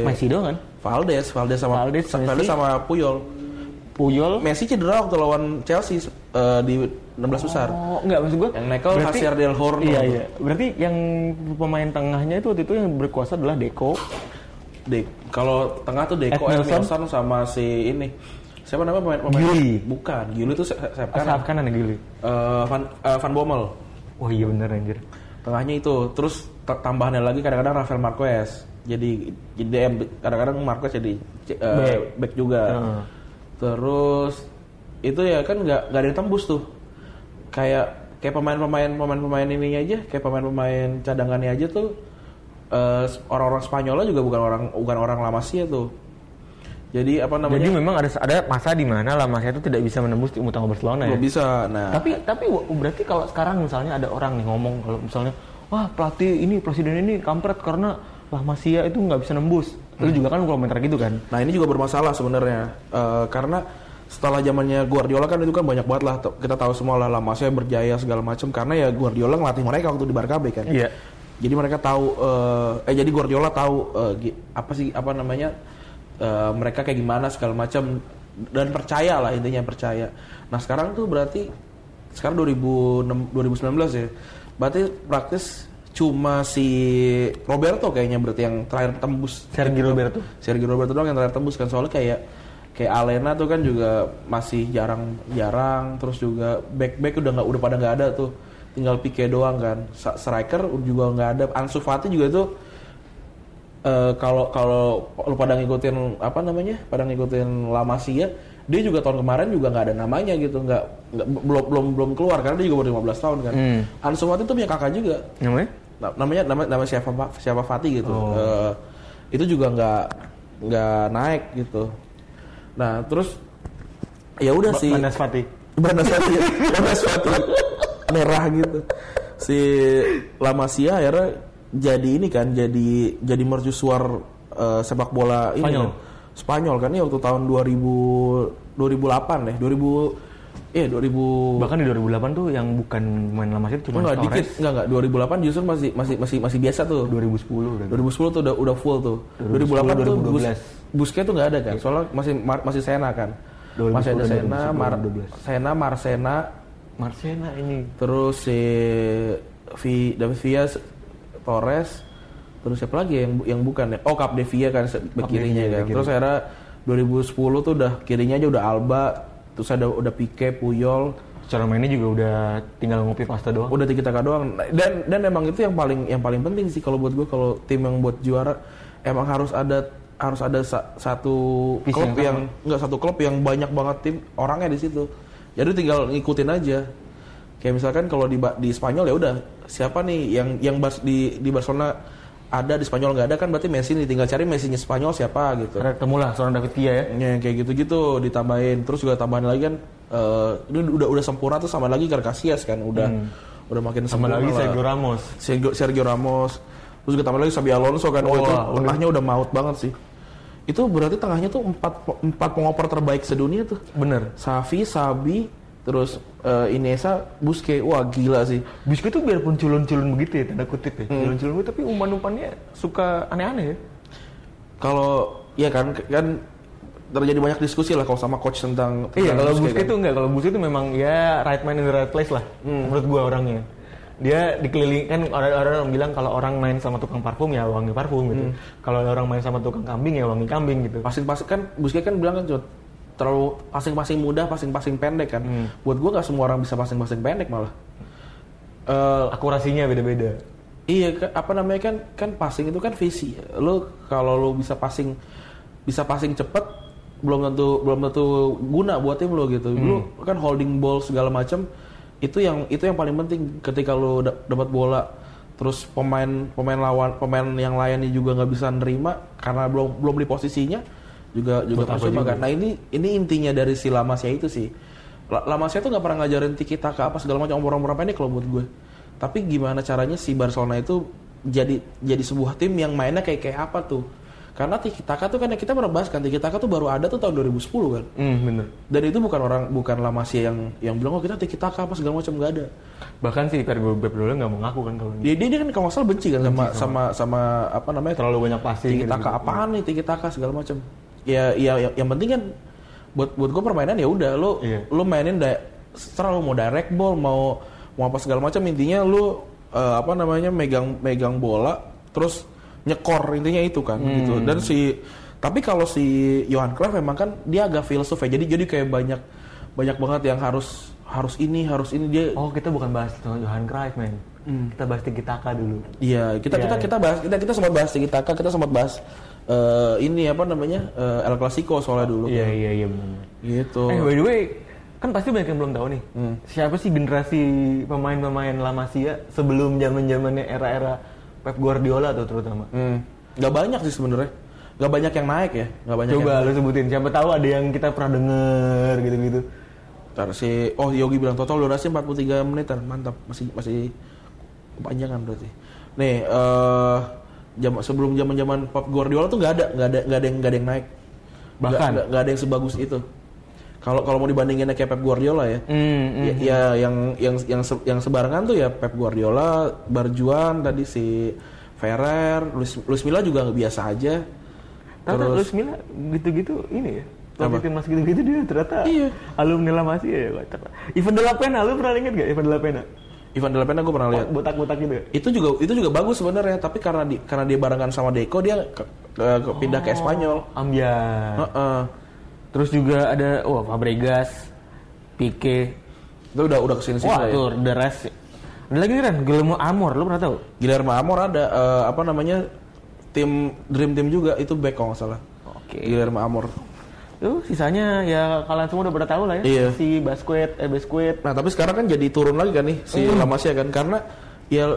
Messi doang kan? Valdes, Valdes sama Valdes. Valdes sama Puyol. Puyol. Messi cedera waktu lawan Chelsea eh, di 16 besar. Oh, enggak maksud gua. Yang nekel Haciar del Horno. Iya, iya. Berarti yang pemain tengahnya itu waktu itu yang berkuasa adalah Deco. De, kalau tengah tuh Deco, Edmilson. Sama si ini. Siapa namanya pemain pemain? Gili. Bukan, Gili itu sayap Ah, kanan. sayap kanan ya Gili. Eh, Van eh, Van Bommel. Oh iya bener anjir. Tengahnya itu. Terus tambahannya lagi kadang-kadang Rafael Marquez. Jadi jadi DM kadang-kadang Marquez jadi eh, Back. back juga. Heeh. Terus itu ya kan nggak nggak ada yang tembus tuh. Kayak kayak pemain-pemain pemain-pemain ininya aja, kayak pemain-pemain cadangannya aja tuh eh, orang-orang Spanyolnya juga bukan orang bukan orang La Masia tuh. Jadi apa namanya? Jadi memang ada ada masa di mana La Masia itu tidak bisa menembus tim utama Barcelona ya. belum bisa. Nah, Tapi tapi berarti kalau sekarang misalnya ada orang nih ngomong kalau misalnya wah pelatih ini presiden ini kampret karena La Masia itu nggak bisa nembus. Lu juga kan komentar gitu kan. Nah ini juga bermasalah sebenarnya Eh, karena setelah zamannya Guardiola kan itu kan banyak banget lah kita tahu semua lah lama saya berjaya segala macam karena ya Guardiola ngelatih mereka waktu di Barca B kan. Iya. Jadi mereka tahu eh, eh jadi Guardiola tahu gi- apa sih apa namanya eh, mereka kayak gimana segala macam dan percaya lah intinya percaya. Nah sekarang tuh berarti sekarang 2006, 2019 ya. Berarti praktis cuma si Roberto kayaknya berarti yang terakhir tembus Sergio Roberto. Sergio Roberto doang yang terakhir tembus kan soalnya kayak kayak Alena tuh kan juga masih jarang-jarang terus juga back back udah nggak udah pada nggak ada tuh tinggal Pique doang kan. Striker juga nggak ada. Ansu Fati juga tuh eh, kalau kalau lu pada ngikutin apa namanya pada ngikutin La Masia dia juga tahun kemarin juga nggak ada namanya gitu. Nggak nggak belum belum belum keluar karena dia juga baru 15 tahun kan. Hmm. Ansu Fati tuh punya kakak juga. Namanya? Na- namanya nama nama siapa siapa Fatih gitu. Eh, itu juga nggak nggak naik gitu. Nah terus ya udah sih. Banas Fatih. Banas Fatih Banas Fatih merah gitu si Lamasia akhirnya jadi ini kan jadi jadi mercusuar eh, sepak bola ini Spanyol. kan. Spanyol kan ya waktu tahun 2000 2008 deh 2000 Iya 2000 Bahkan di 2008 tuh yang bukan main lama sih cuma enggak Torres. dikit enggak enggak 2008 justru masih masih masih masih biasa tuh 2010 udah. 2010 tuh udah udah full tuh. 2010, 2008 tuh Bus, 2012. Busquets tuh nggak ada kan. Soalnya masih masih Sena kan. 2010, masih ada Sena, 2011. Mar, Sena, Marsena, Marcena ini. terus si Vi, David Villa, Torres, terus siapa lagi yang yang bukan ya? Oh, Capdevia kan se- bek kirinya kan. kiri. Terus akhirnya 2010 tuh udah kirinya aja udah Alba, terus ada udah Pique, Puyol, Cara mainnya juga udah tinggal ngopi pasta doang. udah tiki taka doang dan dan emang itu yang paling yang paling penting sih kalau buat gue kalau tim yang buat juara emang harus ada harus ada sa- satu Visi klub yang yang nggak satu klub yang banyak banget tim orangnya di situ jadi tinggal ngikutin aja. Kayak misalkan kalau di di Spanyol ya udah siapa nih yang yang Bas- di di Barcelona ada di Spanyol nggak ada kan berarti Messi nih tinggal cari Messi-nya Spanyol siapa gitu. Karena ketemulah seorang David Villa ya. Ya, kayak gitu-gitu ditambahin. Terus juga tambahin lagi kan eh, ini udah udah sempurna tuh sama lagi Casillas kan udah udah makin Sama sempurna lagi lah. Sergio Ramos. Sergio, Sergio Ramos. Terus juga tambah lagi Xabi Alonso kan oh, Wah, itu tengahnya udah maut banget sih itu berarti tengahnya tuh empat empat pengoper terbaik sedunia tuh Bener. Safi Sabi terus eh, Inesa Busquets wah gila sih Busquets tuh biarpun culun-culun begitu ya tanda kutip ya. Culun-culun begitu tapi umpan-umpannya suka aneh-aneh ya. kalau ya kan kan terjadi banyak diskusi lah kalau sama coach tentang Iya, kalau Busquets kan. itu enggak, kalau Busquets itu memang ya right man in the right place lah. Menurut gua orangnya. Dia dikeliling kan orang-orang bilang kalau orang main sama tukang parfum ya wangi parfum gitu. Kalau orang main sama tukang kambing ya wangi kambing gitu. passing-passing kan Busquets kan bilang kan terlalu passing-passing mudah, passing-passing pendek kan. Buat gua nggak semua orang bisa passing-passing pendek malah. Eh, Akurasinya beda-beda. iya apa namanya kan kan passing itu kan visi. Lo kalau lo bisa passing bisa passing cepet belum tentu belum tentu guna buat tim lo gitu. Lo kan holding ball segala macam itu yang itu yang paling penting ketika lo da- dapat bola terus pemain pemain lawan pemain yang lainnya juga nggak bisa nerima karena belum belum di posisinya juga juga percuma juga? kan. Nah ini ini intinya dari si Lamasya itu sih. La- Lamasya tuh nggak pernah ngajarin tiki taka apa segala macam orang-orang pendek kalau buat gue. Tapi gimana caranya si Barcelona itu jadi jadi sebuah tim yang mainnya kayak kayak apa tuh? Karena tiki taka tuh kan kita pernah bahas kan tiki taka tuh baru ada tuh tahun 2010 kan. Hmm, bener. Dan itu bukan orang bukan Lamasya yang yang bilang oh kita tiki taka apa segala macam nggak ada. Bahkan si Pep Guardiola nggak mau ngaku kan kalau ini. Dia dia, dia kan kalau salah benci kan sama sama sama apa namanya terlalu banyak passing. tiki gitu-gitu. taka apaan nih tiki taka segala macam ya ya yang, yang penting kan buat buat gue permainan ya udah lo Iya. lo mainin da, lo mau direct ball mau mau apa segala macam intinya lo eh, apa namanya megang megang bola terus nyekor intinya itu kan Hmm. gitu dan si tapi kalau si Johan Cruyff memang kan dia agak filsuf ya jadi jadi kayak banyak banyak banget yang harus harus ini harus ini dia Oh, kita bukan bahas Johan Cruyff, men. Kita bahas Tiki Taka dulu. Iya, kita Iya, kita iya. kita bahas kita kita sempat bahas Tiki Taka, kita sempat bahas eh, ini apa namanya eh, El Clasico soalnya dulu. Iya, iya, iya benar. Gitu. Eh, by the way, kan pasti banyak yang belum tahu nih. Siapa sih generasi pemain-pemain La Masia sebelum zaman-zamannya era-era Pep Guardiola tuh terutama? Hmm. Gak banyak sih sebenarnya. Gak banyak yang naik ya. Gak banyak Coba yang. lu sebutin. Siapa tahu ada yang kita pernah denger gitu-gitu. Ntar si oh Yogi bilang total durasi 43 menitan, mantap. Masih masih kepanjangan berarti. Nih, eh jam sebelum zaman zaman Pep Guardiola tuh nggak ada nggak ada nggak ada yang nggak ada yang naik Bahkan? Nggak ada yang sebagus itu kalau kalau mau dibandingin kayak Pep Guardiola ya Hmm, ya, ya yang yang yang se- yang sebarengan tuh ya Pep Guardiola Barjuan tadi si Ferrer Luis, Luis Milla juga biasa aja Terus terus Luis Milla gitu-gitu ini ya. Tapi timnas gitu-gitu dia ternyata Iya. alumni La Masia ya. Ivan de la Pena, lu pernah inget gak Ivan de la Pena? Ivan de la Pena gue pernah lihat Botak-botak gitu ya? itu juga itu juga bagus sebenarnya tapi karena di, karena dia barengan sama Deco dia ke, ke- ke- pindah ke Espanyol Ambiar. Heeh. Terus juga ada wah Fabregas, Pique. itu udah udah ke sini sini Wah, ya. the rest. Ada lagi kan Guillermo Amor, lu pernah tahu? Guillermo Amor ada eh, apa namanya tim dream team juga itu back kalau nggak salah Oke. Guillermo Amor Tuh, sisanya ya kalian semua udah pada tahu lah ya. Iya. Si Basquet, eh Basquet. Nah tapi sekarang kan jadi turun lagi kan nih si La Masia kan karena ya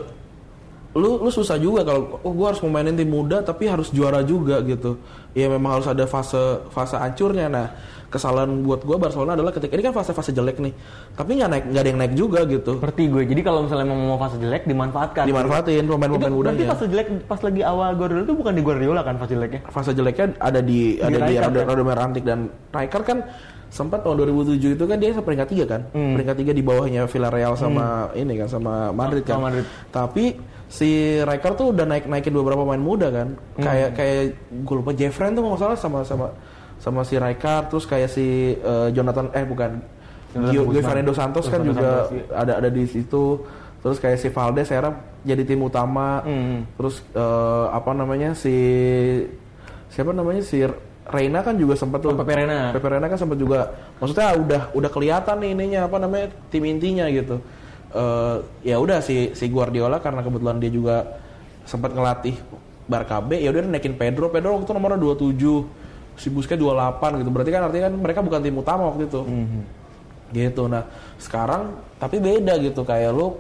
lu lu susah juga kalau oh, gue harus memainin tim muda tapi harus juara juga gitu. Ya memang harus ada fase fase hancurnya. Nah kesalahan buat gue Barcelona adalah ketika ini kan fase-fase jelek nih, tapi nggak naik nggak ada yang naik juga gitu. Seperti gue. Jadi kalau misalnya mau mau fase jelek dimanfaatkan. Dimanfaatin pemain-pemain berarti mudanya. fase jelek pas lagi awal Guardiola itu bukan di Guardiola kan fase jeleknya? Fase jeleknya ada di ada di ada kan? Radomir Antik dan Rijkaard kan sempat tahun 2007 itu kan dia peringkat tiga kan, peringkat tiga di bawahnya Villarreal sama ini kan sama Madrid kan. Sama Madrid. Tapi si Rijkaard tuh udah naik naikin beberapa pemain muda kan, kayak kayak gue lupa Jeffren tuh nggak salah sama sama sama si Rijkaard terus kayak si eh, Jonathan eh bukan Gio. Fernando Santos kan Fernando juga Santos, iya. ada ada di situ terus kayak si Valdes sekarang jadi tim utama Hmm. terus eh, apa namanya si siapa namanya si Reina kan juga sempat tuh. Oh, Pepe Reina. Pepe Reina kan sempat juga. Maksudnya udah udah kelihatan nih ininya apa namanya tim intinya gitu. Eh, ya udah si si Guardiola karena kebetulan dia juga sempat ngelatih Barca B ya udah naikin Pedro. Pedro waktu itu nomornya 27 si Busquets 28 gitu. Berarti kan artinya kan mereka bukan tim utama waktu itu. Gitu. Nah sekarang tapi beda gitu. Kayak lu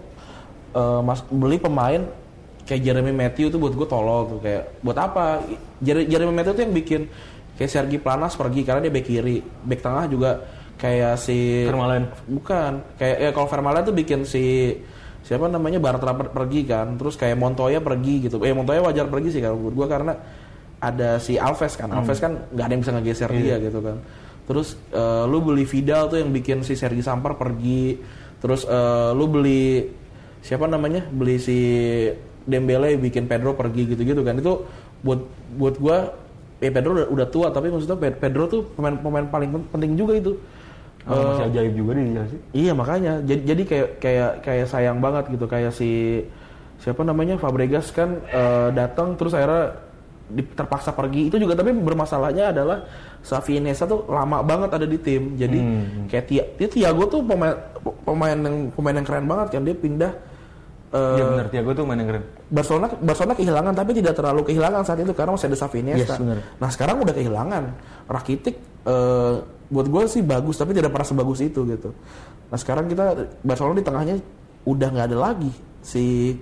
eh, mas beli pemain kayak Jeremy Matthew tuh buat gue tolol tuh. Kayak buat apa? Jer- Jeremy Matthew tuh yang bikin kayak Sergi Planas pergi karena dia back kiri. Back tengah juga kayak si Vermaelen. bukan. Kayak ya kalau Vermaelen tuh bikin si siapa namanya Bartra per- pergi kan. Terus kayak Montoya pergi gitu. Eh Montoya wajar pergi sih kalau gue karena ada si Alves kan. Alves kan nggak ada yang bisa ngegeser dia gitu kan. Terus eh, lu beli Vidal tuh yang bikin si Sergi Sampar pergi. Terus eh, lu beli siapa namanya? Beli si Dembele bikin Pedro pergi gitu-gitu kan. Itu buat buat gua ya Pedro udah, udah tua tapi maksudnya Pe- Pedro tuh pemain pemain paling pen- penting juga itu. Oh, masih ajaib juga di Chelsea. Iya makanya. Jadi, jadi kayak kayak kayak sayang banget gitu. Kayak si siapa namanya? Fabregas kan eh, datang terus akhirnya terpaksa pergi. Itu juga tapi bermasalahnya adalah Xavi Iniesta tuh lama banget ada di tim. Jadi kayak Tia, dia Thiago tuh pemain pemain yang pemain yang keren banget kan. Dia pindah eh, Iya benar, Tiago tuh main yang keren. Barcelona Barcelona kehilangan tapi tidak terlalu kehilangan saat itu karena masih ada Xavi Iniesta. Yes, nah sekarang udah kehilangan. Rakitic eh, buat gue sih bagus tapi tidak pernah sebagus itu gitu. Nah sekarang kita Barcelona di tengahnya udah nggak ada lagi si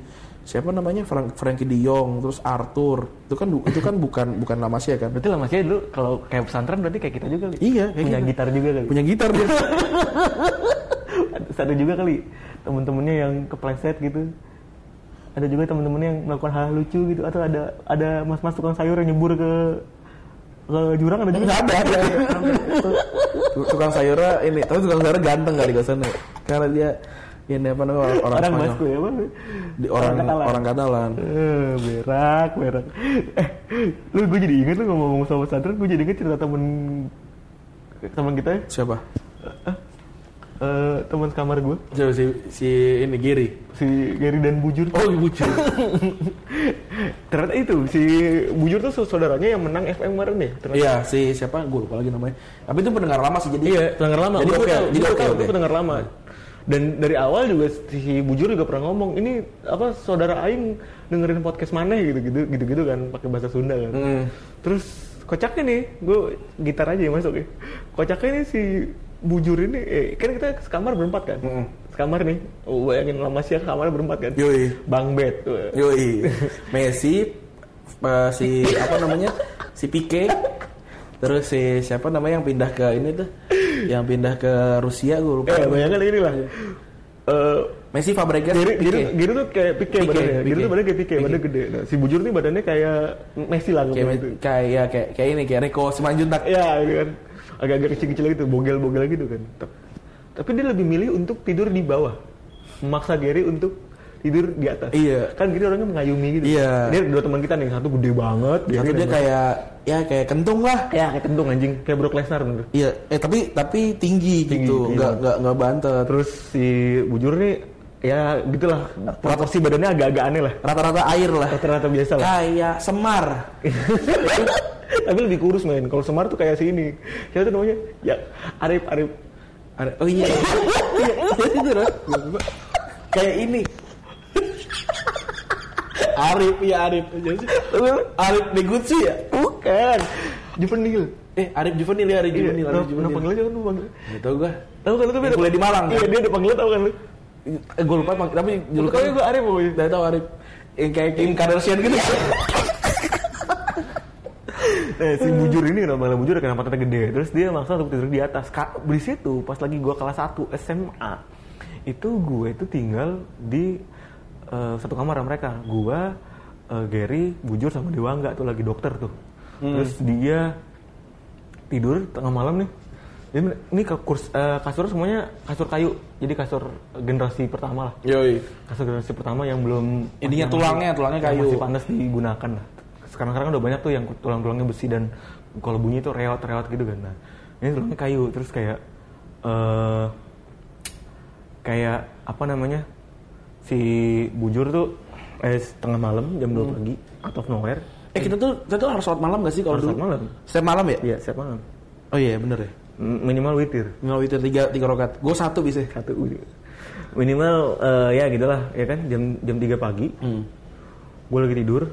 siapa namanya Frank, Frankie De Jong terus Arthur itu kan itu kan bukan bukan nama sih kan. Berarti lah masih dulu kalau kayak pesantren berarti kayak kita juga kali. Iya kayak Punya gitu. gitar juga kali. Punya gitar dia. Ada juga kali temen-temennya yang kepleset gitu. Ada juga temen-temennya yang melakukan hal lucu gitu atau ada ada mas-mas tukang sayur yang nyebur ke ke jurang ada juga. Ada, ada. tukang sayurnya ini, tapi tukang sayurnya ganteng kali sana. Karena dia ini apa namanya orang, orang, Orang Spanyol. Basku ya? Di orang Katalan. orang Katalan. Eh, berak, berak. Eh, lu gue jadi inget lu ngomong sama pesantren, gue jadi inget cerita temen temen kita, Siapa? eh teman kamar gue, si, si ini Giri? si Gary dan Bujur. Oh, Bujur. Ternyata itu si Bujur tuh saudaranya yang menang FM kemarin ya. Ternyata. Iya, si siapa? Gue lupa lagi namanya. Tapi itu pendengar lama sih jadi. Iya, pendengar lama. Jadi oke, jadi oke gua pendengar lama. Dan dari awal juga si Bujur juga pernah ngomong, ini apa saudara aing dengerin podcast mana gitu-gitu gitu-gitu kan pakai bahasa Sunda kan. Mm. Terus kocaknya nih, gue gitar aja yang masuk ya. Kocaknya nih si Bujur ini, eh, kan kita sekamar berempat kan. Mm-mm. Sekamar nih, oh, bayangin lama sih kamar berempat kan. Yoi. Bang Bet. Yoi. Messi eh, si apa namanya? Si Pique. Terus si siapa namanya yang pindah ke ini tuh? Yang pindah ke Rusia gue lupa. Eh, bayangkan ini lah. Eh, Messi Fabregas Giri. Giri, Giri tuh kayak Pique, Pique, badannya. Giri Pique. tuh badannya kayak Pique, Pique. badannya gede. Nah, si Bujur nih badannya kayak Messi lah kayak gitu. kayak kayak kayak ini kayak Rico Simanjuntak Ya, gitu kan. Agak-agak kecil-kecil gitu, bogel-bogel gitu kan. Tapi dia lebih milih untuk tidur di bawah. Memaksa Gary untuk tidur di atas. Iya. Kan Gary orangnya mengayumi gitu. Iya. Dia dua teman kita nih, satu gede banget. satu Gary dia kayak ya kayak kentung lah ya kayak kentung anjing, kayak Brock Lesnar bener. iya eh tapi tapi tinggi, Tinggi, gitu nggak nggak nggak bantet Terus si Bujur nih ya gitulah proporsi badannya agak-agak aneh lah. rata-rata air lah Rata-rata biasa lah. kayak semar Tapi lebih kurus men. Kalau Semar tuh kayak sini. Siapa tuh namanya? Ya Arif Arif. Ada- oh iya iya itu loh kayak ini Arif ya Arif Arif Negutsi ya Bukan. Juvenil. eh Arif Juvenil ya Arif Iya, Juvenil Arif Juvenil panggilnya kan lu panggil. Gak tau gue Tahu kan lu tuh kuliah di Malang, Iya, kan? dia ada panggilan tahu kan lu? Eh, gue lupa tapi julukannya Pokoknya gue Arif pokoknya. Gak tau Arif yang kayak Kim Kardashian gitu Eh, si bujur ini kenapa malah bujur kenapa pantatnya gede. Terus dia maksa untuk tidur di atas. Ka- Di situ pas lagi gua kelas 1 SMA itu gue itu tinggal di eh, satu kamar sama mereka. Gua eh, Gary, bujur sama Dewangga tuh lagi dokter tuh. Terus dia tidur tengah malam nih. Dia, ini ke kurs eh, kasur semuanya kasur kayu. Jadi kasur generasi pertama lah. Yoi Kasur generasi pertama yang belum Ininya tulangnya, tulangnya kayu. masih panas digunakan lah. Sekarang-sekarang udah banyak tuh yang tulang-tulangnya besi dan kalau bunyi itu reot-reot gitu kan. Nah, ini tulangnya kayu terus kayak eh kayak apa namanya? Si bujur tuh eh tengah malam jam 2 pagi out of nowhere. Eh kita tuh kita tuh harus sholat malam gak sih kalau dulu? sholat malam. Setiap malam ya? Iya, siapa malam? Oh iya bener ya. Minimal witir. Nggak witir tiga tiga rokat. Gue satu bisa. Satu minimal eh, ya gitulah ya kan jam jam 3 pagi. Hmm. Gue lagi tidur,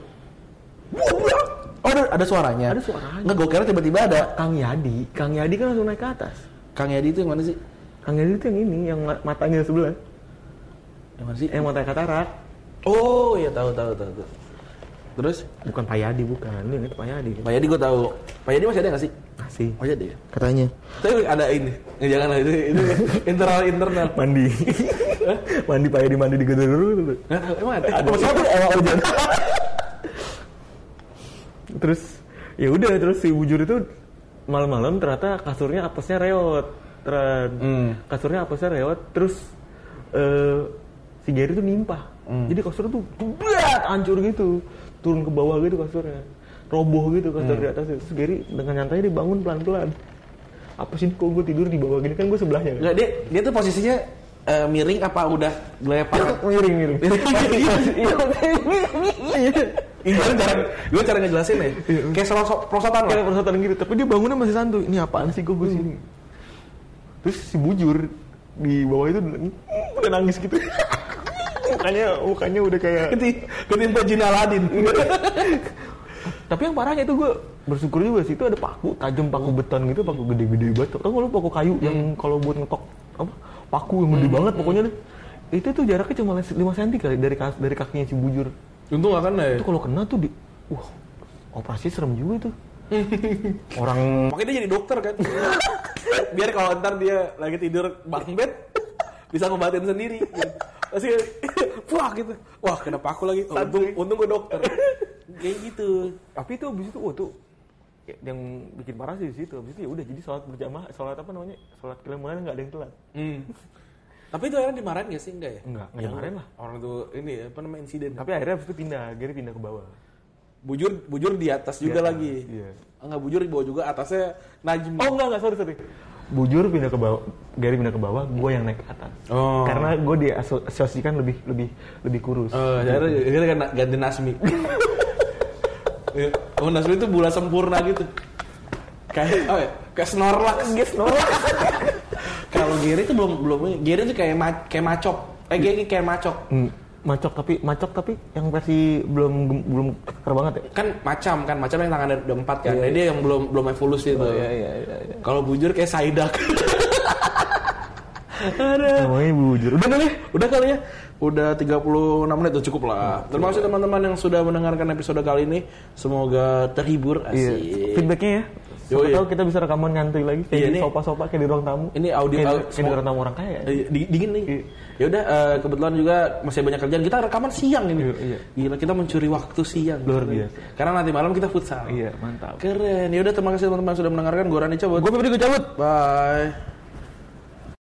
Oh ada, ada suaranya. Ada suaranya. Nggak gue kira tiba-tiba ada. Kang Yadi, Kang Yadi kan langsung naik ke atas. Kang Yadi itu yang mana sih? Kang Yadi itu yang ini, yang ma- matanya sebelah. Yang mana sih? Yang matanya katarak. Oh iya tahu tahu tahu. tahu. Terus Bukan Pak Yadi, bukan. Ini Pak Yadi. Pak Yadi gue tahu. Pak Yadi masih ada nggak sih? Masih. Masih ada ya. Katanya. Tapi ada ini. Ya, jangan lah itu itu internal internal. Mandi. mandi Pak Yadi mandi di gedung dulu. Emang ada? Ada. Siapa? Emang ada. Terus ya udah terus si bujur itu malam-malam ternyata kasurnya atasnya reot. Tren. Hmm. Kasurnya atasnya reot terus eh si Gary tuh nimpah. Jadi kasurnya tuh berat hancur gitu. Turun ke bawah gitu kasurnya. Roboh gitu kasur di atas. Terus Gary dengan nyantainya dia bangun pelan-pelan. Apa sih kok gue tidur di bawah gini kan gue sebelahnya kan? Nggak dia dia tuh posisinya eh, miring apa udah gelepak? miring miring. Ini cara gue cara ngejelasin ya. Kayak selosok prosotan Kayak lah. perosotan gitu, tapi dia bangunnya masih santuy. Ini apaan sih gue gue sini? Terus si bujur di bawah itu udah nangis gitu. mukanya mukanya udah kayak. Keti- Ketimpa jin Aladin. Tapi yang parahnya itu gue bersyukur juga sih itu ada paku tajam paku beton gitu, paku gede-gede banget. Tau lu paku kayu yang kalau buat ngetok apa? Paku yang gede banget pokoknya deh. Itu tuh jaraknya cuma 5 cm kali dari dari kakinya si bujur. Untung gak kena ya. Itu kalau kena tuh di wah operasi serem juga tuh. Orang Makanya dia jadi dokter kan. Biar kalau ntar dia lagi tidur bang bed bisa ngobatin sendiri. Pasti wah gitu. Wah kena paku lagi. Oh, untung untung gue dokter. Kayak gitu. tapi itu abis itu oh tuh ya, yang bikin parah sih di situ abis itu ya udah jadi sholat berjamaah sholat apa namanya sholat kilamulan nggak ada yang telat Hmm. Tapi itu orang dimarahin gak sih? Enggak ya? Enggak, enggak dimarahin lah. Orang tuh ini apa namanya insiden. tapi akhirnya abis itu pindah Gary pindah ke bawah Bujur bujur di atas juga atas, lagi. iya. Enggak bujur di bawah juga, atasnya najm. oh enggak enggak sorry sorry bujur pindah ke bawah Gary pindah ke bawah gue yang naik ke atas Oh. karena gue diasosiasikan lebih lebih lebih kurus Oh, akhirnya akhirnya kan ganti Nasmi. Iya. oh, Nasmi itu bola sempurna gitu. Kayak oh ya, kayak Snorlax. Snorlax. Kalau Gary itu belum belum Gary itu kayak ma- kayak macok. Eh Gary kayak macok. Hmm, macok tapi macok tapi yang versi belum belum keker banget ya Kan macam kan, macam yang tangannya udah empat kan. Nah, dia yang belum belum evolusi itu. iya iya iya Kalau bujur kayak Saidak. Ada. namanya bujur Udah kali ya? Udah kali ya? Udah 36 menit udah cukup lah. Terima kasih teman-teman yang sudah mendengarkan episode kali ini. Semoga terhibur Iya. asik. feedbacknya ya Siapa Yoi. tahu kita bisa rekaman ngantuy lagi kayak Iya, di nih. sofa-sofa kayak di ruang tamu. Ini audio kayak, kayak di ruang tamu orang kaya. Eh, di- dingin nih. Ya udah eh, kebetulan juga masih banyak kerjaan. Kita rekaman siang ini. Iya, iya. Gila kita mencuri waktu siang. Luar biasa. Karena nanti malam kita futsal. Iya, mantap. Keren. Ya udah terima kasih teman-teman sudah mendengarkan. Gue Rani cabut. Gue Febri gue cabut. Bye.